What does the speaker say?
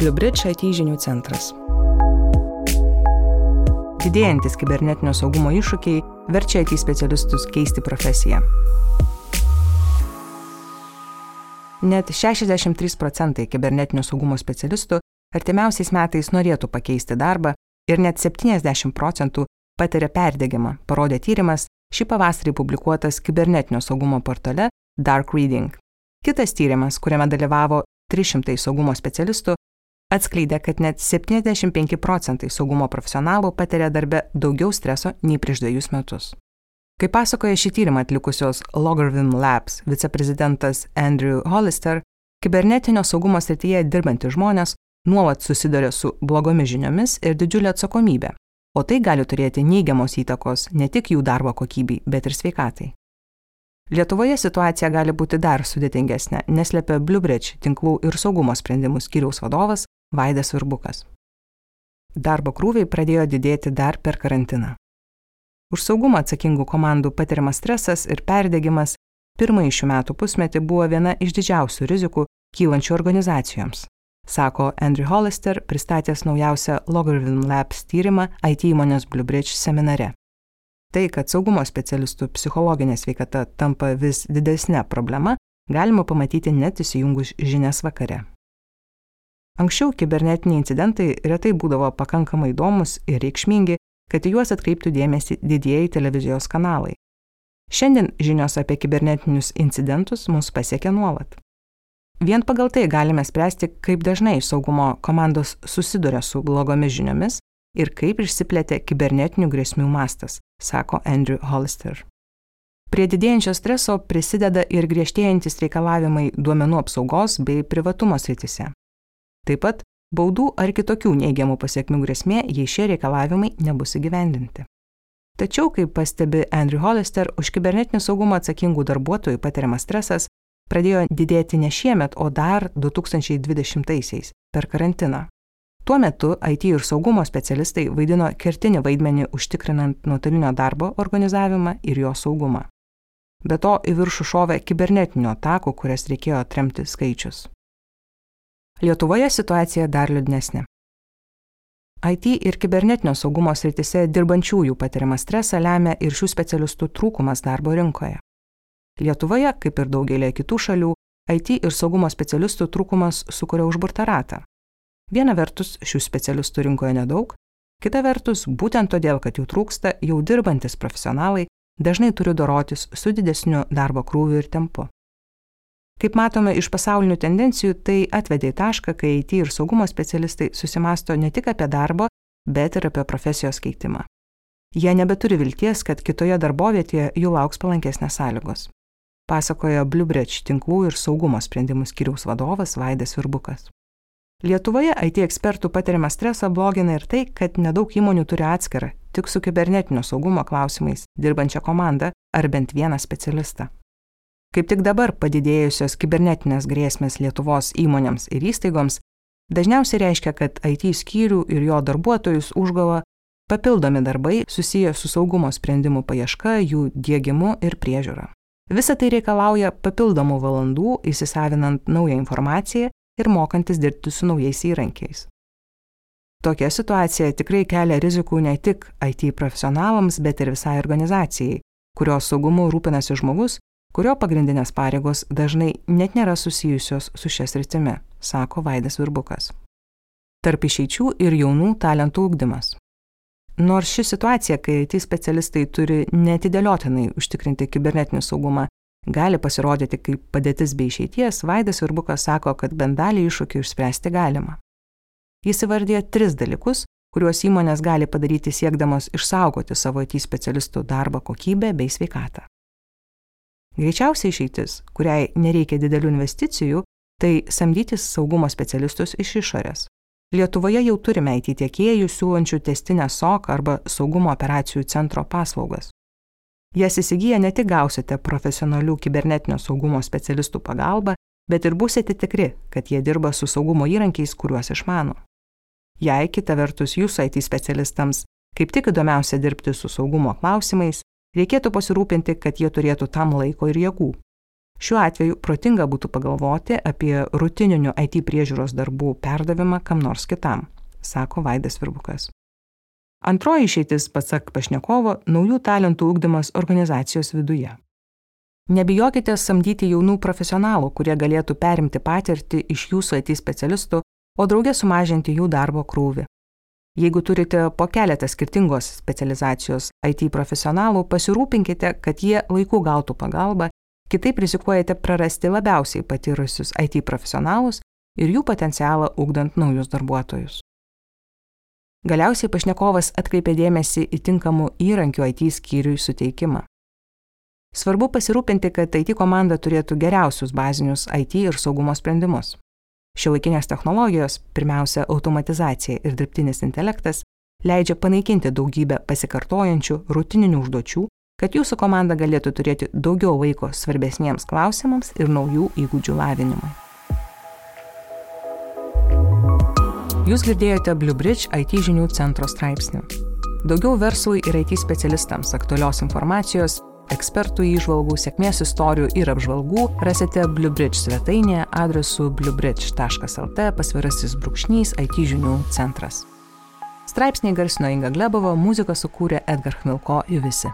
Bluebridge IT žinių centras. Didėjantis kibernetinio saugumo iššūkiai verčia IT specialistus keisti profesiją. Net 63 procentai kibernetinio saugumo specialistų artimiausiais metais norėtų pakeisti darbą ir net 70 procentų patiria perdegimą, parodė tyrimas šį pavasarį publikuotas kibernetinio saugumo portale Dark Reading. Kitas tyrimas, kuriame dalyvavo 300 saugumo specialistų, atskleidė, kad net 75 procentai saugumo profesionalų patiria darbę daugiau streso nei prieš dviejus metus. Kaip pasakoja šį tyrimą atlikusios Logarithm Labs viceprezidentas Andrew Hollister, kibernetinio saugumo srityje dirbantys žmonės nuolat susiduria su blogomis žiniomis ir didžiulė atsakomybė, o tai gali turėti neigiamos įtakos ne tik jų darbo kokybei, bet ir sveikatai. Lietuvoje situacija gali būti dar sudėtingesnė, neslėpia Bluebridge tinklų ir saugumo sprendimų skyriaus vadovas Vaidas Virbukas. Darbo krūviai pradėjo didėti dar per karantiną. Už saugumą atsakingų komandų patiriamas stresas ir perdegimas pirmąjį šių metų pusmetį buvo viena iš didžiausių rizikų kylančių organizacijoms, sako Andrew Hollister, pristatęs naujausią Logarithm Labs tyrimą IT įmonės Bluebridge seminare. Tai, kad saugumo specialistų psichologinė sveikata tampa vis didesnė problema, galima pamatyti net įsijungus žinias vakare. Anksčiau kibernetiniai incidentai retai būdavo pakankamai įdomus ir reikšmingi, kad į juos atkreiptų dėmesį didieji televizijos kanalai. Šiandien žinios apie kibernetinius incidentus mus pasiekia nuolat. Vien pagal tai galime spręsti, kaip dažnai saugumo komandos susiduria su blogomis žiniomis ir kaip išsiplėtė kibernetinių grėsmių mastas, sako Andrew Hollister. Prie didėjančio streso prisideda ir griežtėjantis reikalavimai duomenų apsaugos bei privatumo srityse. Taip pat baudų ar kitokių neigiamų pasiekmių grėsmė, jei šie reikalavimai nebus įgyvendinti. Tačiau, kaip pastebi Andrew Hollister, už kibernetinį saugumą atsakingų darbuotojų patiriamas stresas pradėjo didėti ne šiemet, o dar 2020-aisiais per karantiną. Tuo metu IT ir saugumo specialistai vaidino kertinį vaidmenį užtikrinant nuotolinio darbo organizavimą ir jo saugumą. Be to į viršų šovė kibernetinių atakų, kurias reikėjo atremti skaičius. Lietuvoje situacija dar liūdnesnė. IT ir kibernetinio saugumo srityse dirbančiųjų patiriamą stresą lemia ir šių specialistų trūkumas darbo rinkoje. Lietuvoje, kaip ir daugelį kitų šalių, IT ir saugumo specialistų trūkumas sukuria užburtą ratą. Viena vertus, šių specialistų rinkoje nedaug, kita vertus, būtent todėl, kad jų trūksta, jau dirbantis profesionalai dažnai turi dorotis su didesniu darbo krūviu ir tempu. Kaip matome iš pasaulinių tendencijų, tai atvedė į tašką, kai IT ir saugumo specialistai susimasto ne tik apie darbo, bet ir apie profesijos keitimą. Jie nebeturi vilties, kad kitoje darbovietėje jų lauks palankesnės sąlygos. Pasakoja Bluebridge tinklų ir saugumo sprendimų skiriaus vadovas Vaidas Virbukas. Lietuvoje IT ekspertų patiriamą stresą blogina ir tai, kad nedaug įmonių turi atskirą, tik su kibernetinio saugumo klausimais dirbančią komandą ar bent vieną specialistą. Kaip tik dabar padidėjusios kibernetinės grėsmės Lietuvos įmonėms ir įstaigoms dažniausiai reiškia, kad IT skyrių ir jo darbuotojus užgavo papildomi darbai susiję su saugumo sprendimų paieška, jų dėgymu ir priežiūra. Visa tai reikalauja papildomų valandų įsisavinant naują informaciją ir mokantis dirbti su naujais įrankiais. Tokia situacija tikrai kelia rizikų ne tik IT profesionalams, bet ir visai organizacijai, kurios saugumu rūpinasi žmogus, kurio pagrindinės pareigos dažnai net nėra susijusios su šias rytimi, sako Vaidas Virbukas. Tarp išeičių ir jaunų talentų ugdymas. Nors ši situacija, kai IT specialistai turi netidėliotinai užtikrinti kibernetinį saugumą, gali pasirodyti kaip padėtis be išeities, Vaidas Virbukas sako, kad bent dalį iššūkių išspręsti galima. Jis įvardė tris dalykus, kuriuos įmonės gali padaryti siekdamos išsaugoti savo IT specialistų darbo kokybę bei sveikatą. Greičiausia išeitis, kuriai nereikia didelių investicijų, tai samdytis saugumo specialistus iš išorės. Lietuvoje jau turime IT tiekėjų siūlančių testinę SOC arba saugumo operacijų centro paslaugas. Jas įsigiję ne tik gausite profesionalių kibernetinio saugumo specialistų pagalbą, bet ir būsite tikri, kad jie dirba su saugumo įrankiais, kuriuos išmano. Jei kita vertus jūsų IT specialistams kaip tik įdomiausia dirbti su saugumo klausimais, reikėtų pasirūpinti, kad jie turėtų tam laiko ir jėgų. Šiuo atveju protinga būtų pagalvoti apie rutininių IT priežiūros darbų perdavimą kam nors kitam, sako Vaidas Virbukas. Antroji išeitis, pasak pašnekovo, naujų talentų ūkdymas organizacijos viduje. Nebijokite samdyti jaunų profesionalų, kurie galėtų perimti patirtį iš jūsų IT specialistų, o draugė sumažinti jų darbo krūvį. Jeigu turite po keletą skirtingos specializacijos IT profesionalų, pasirūpinkite, kad jie laiku gautų pagalbą Kitaip rizikuojate prarasti labiausiai patyrusius IT profesionalus ir jų potencialą ugdant naujus darbuotojus. Galiausiai pašnekovas atkreipė dėmesį į tinkamų įrankių IT skyriui suteikimą. Svarbu pasirūpinti, kad IT komanda turėtų geriausius bazinius IT ir saugumo sprendimus. Šiuolaikinės technologijos, pirmiausia automatizacija ir dirbtinis intelektas, leidžia panaikinti daugybę pasikartojančių rutininių užduočių kad jūsų komanda galėtų turėti daugiau laiko svarbesniems klausimams ir naujų įgūdžių lavinimui. Jūs girdėjote Bluebridge IT žinių centro straipsnį. Daugiau verslui ir IT specialistams aktualios informacijos, ekspertų įžvalgų, sėkmės istorijų ir apžvalgų rasite Bluebridge svetainėje adresu bluebridge.lt pasvirasis brūkšnys IT žinių centras. Straipsniai garsino Inga Glebova, muziką sukūrė Edgar Chmilko ir visi.